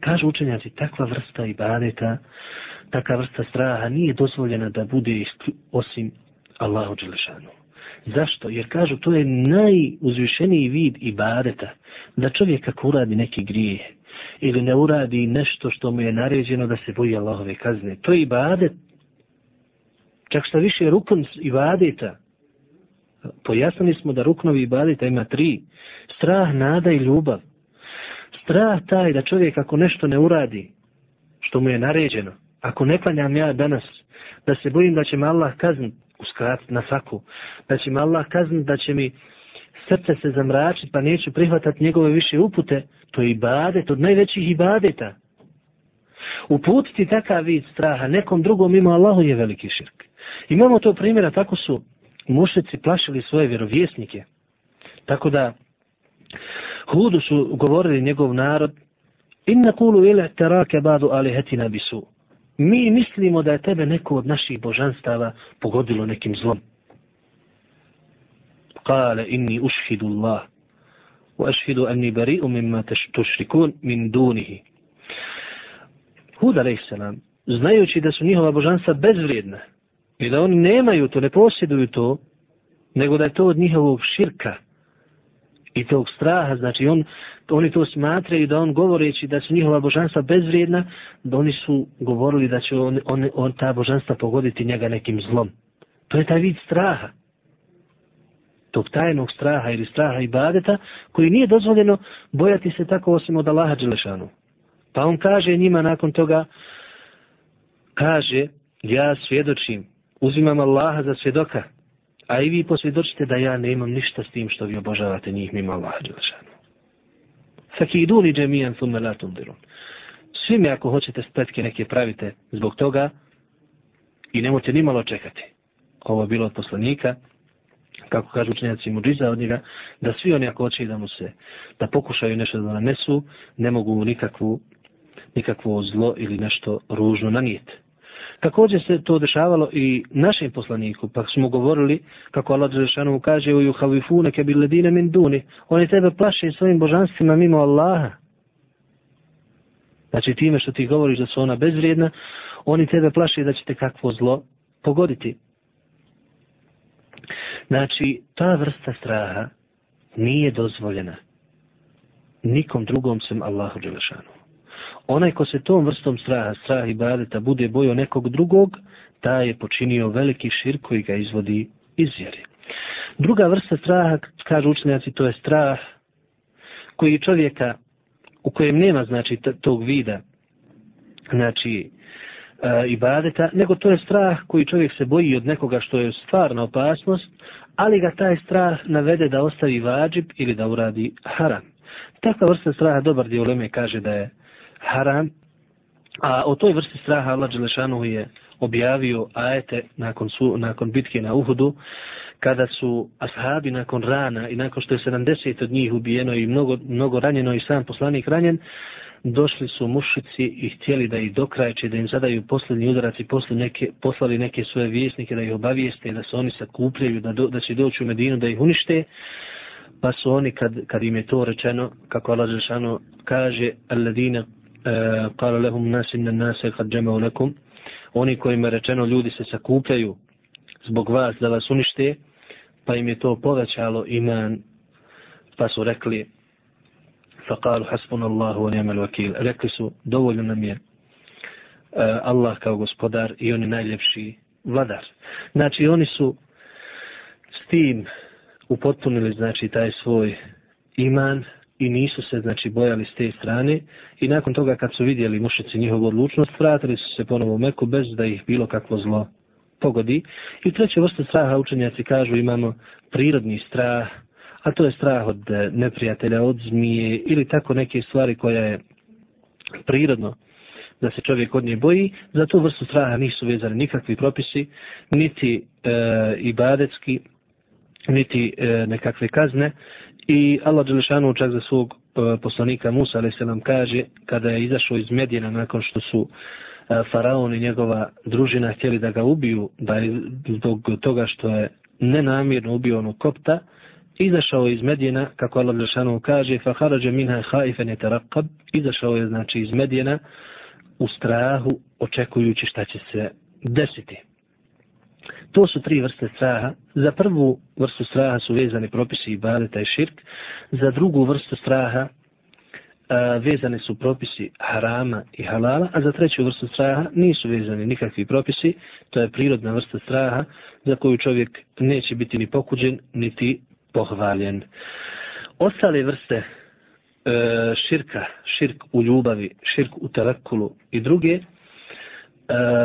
Kažu učenjaci, takva vrsta ibadeta, takva vrsta straha nije dozvoljena da bude osim Allahu Đelešanu. Zašto? Jer kažu, to je najuzvišeniji vid ibadeta, da čovjek ako uradi neki grije, ili ne uradi nešto što mu je naređeno da se boji Allahove kazne. To je ibadet. Čak šta više rukun ibadeta. Pojasnili smo da ruknovi ibadeta ima tri. Strah, nada i ljubav. Strah taj da čovjek ako nešto ne uradi, što mu je naređeno, ako ne klanjam ja danas, da se bojim da će me Allah kazniti, uskrat na svaku, da će me Allah kazniti, da će mi srce se zamračiti, pa neću prihvatati njegove više upute, to je ibadet od najvećih ibadeta. Uputiti takav vid straha nekom drugom ima Allahu je veliki širk. Imamo to primjera, tako su mušnici plašili svoje vjerovjesnike. Tako da Hudu su govorili njegov narod Inna kulu ila terake badu alihetina bisu. Mi mislimo da je tebe neko od naših božanstava pogodilo nekim zlom. قال إني أشهد الله وأشهد أني بريء مما تشركون من دونه Hud a.s. znajući da su njihova božanstva bezvrijedna i da oni nemaju to, ne posjeduju to, nego da je to od njihovog širka i tog straha, znači on, oni to smatraju da on govoreći da su njihova božanstva bezvrijedna, da oni su govorili da će on, on, on ta božanstva pogoditi njega nekim zlom. To je taj vid straha tog tajnog straha ili straha ibadeta, koji nije dozvoljeno bojati se tako osim od Allaha Đelešanu. Pa on kaže njima nakon toga, kaže, ja svjedočim, uzimam Allaha za svjedoka, a i vi posvjedočite da ja ne imam ništa s tim što vi obožavate njih mimo Allaha Đelešanu. Saki li džemijan thumme la tundirun. Svi mi ako hoćete spletke neke pravite zbog toga i nemojte ni malo čekati. Ovo je bilo od poslanika, kako kažu učenjaci muđiza od njega, da svi oni ako hoće da mu se, da pokušaju nešto da nanesu, ne mogu nikakvu, nikakvo zlo ili nešto ružno nanijeti. Također se to dešavalo i našem poslaniku, pa smo govorili, kako Allah Đelešanu kaže, u juhavifune ke bil ledine min duni, oni tebe plaše svojim božanstvima mimo Allaha. Znači time što ti govoriš da su ona bezvrijedna, oni tebe plaše da će te kakvo zlo pogoditi. Znači, ta vrsta straha nije dozvoljena nikom drugom sem Allahu Đelešanu. Onaj ko se tom vrstom straha, strah i badeta, bude bojo nekog drugog, ta je počinio veliki šir koji ga izvodi iz vjeri. Druga vrsta straha, kažu učenjaci, to je strah koji čovjeka u kojem nema znači tog vida znači E, ibadeta, nego to je strah koji čovjek se boji od nekoga što je stvarna opasnost, ali ga taj strah navede da ostavi vađib ili da uradi haram. Takva vrsta straha dobar dio Leme kaže da je haram, a o toj vrsti straha Allah Đelešanu je objavio ajete nakon, su, nakon bitke na Uhudu, kada su ashabi nakon rana i nakon što je 70 od njih ubijeno i mnogo, mnogo ranjeno i sam poslanik ranjen, došli su mušici i htjeli da ih dokraječe, da im zadaju posljednji udarac i posle neke, poslali neke svoje vjesnike da ih obavijeste, da se oni sakupljaju, da, do, da će doći u Medinu da ih unište. Pa su oni, kad, kad im je to rečeno, kako Allah Žešano kaže, alladine, قال kala lehum nasin na nase kad džemao oni kojima je rečeno ljudi se sakupljaju zbog vas da vas unište, pa im je to povećalo iman, pa su rekli, faqalu hasbuna Allah wa ni'mal wakeel. Rekli su dovoljno nam je e, Allah kao gospodar i on je najljepši vladar. Znači oni su s tim upotpunili znači taj svoj iman i nisu se znači bojali s te strane i nakon toga kad su vidjeli mušici njihovu odlučnost vratili su se ponovo u Meku bez da ih bilo kakvo zlo pogodi. I treće vrste straha učenjaci kažu imamo prirodni strah, a to je strah od e, neprijatelja, od zmije ili tako neke stvari koja je prirodno da se čovjek od nje boji, za tu vrstu straha nisu vezani nikakvi propisi, niti e, ibadetski, niti e, nekakve kazne. I Allah Đelešanu čak za svog e, poslanika Musa, ali se nam kaže, kada je izašao iz Medjena nakon što su e, faraon i njegova družina htjeli da ga ubiju, da je zbog toga što je nenamjerno ubio onog kopta, izašao iz Medjena, kako Allah Đelšanu kaže, fa harađe minha haifen je terakab, izašao je znači iz Medjena u strahu, očekujući šta će se desiti. To su tri vrste straha. Za prvu vrstu straha su vezani propisi ibadeta i širk. Za drugu vrstu straha a, vezane su propisi harama i halala, a za treću vrstu straha nisu vezani nikakvi propisi. To je prirodna vrsta straha za koju čovjek neće biti ni pokuđen, niti pohvaljen. Ostale vrste e, širka, širk u ljubavi, širk u tarakulu i druge, e,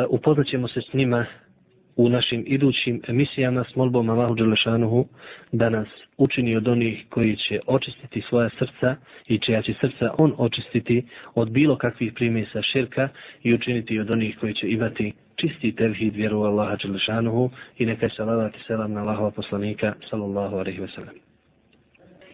upoznat se s njima u našim idućim emisijama s molbom Allahu Đelešanuhu da nas učini od onih koji će očistiti svoja srca i čija će srca on očistiti od bilo kakvih primjesa širka i učiniti od onih koji će imati čisti tevhid vjeru Allaha Đelešanuhu i nekaj salavat i selam na Allahova poslanika sallallahu alaihi wa sallam.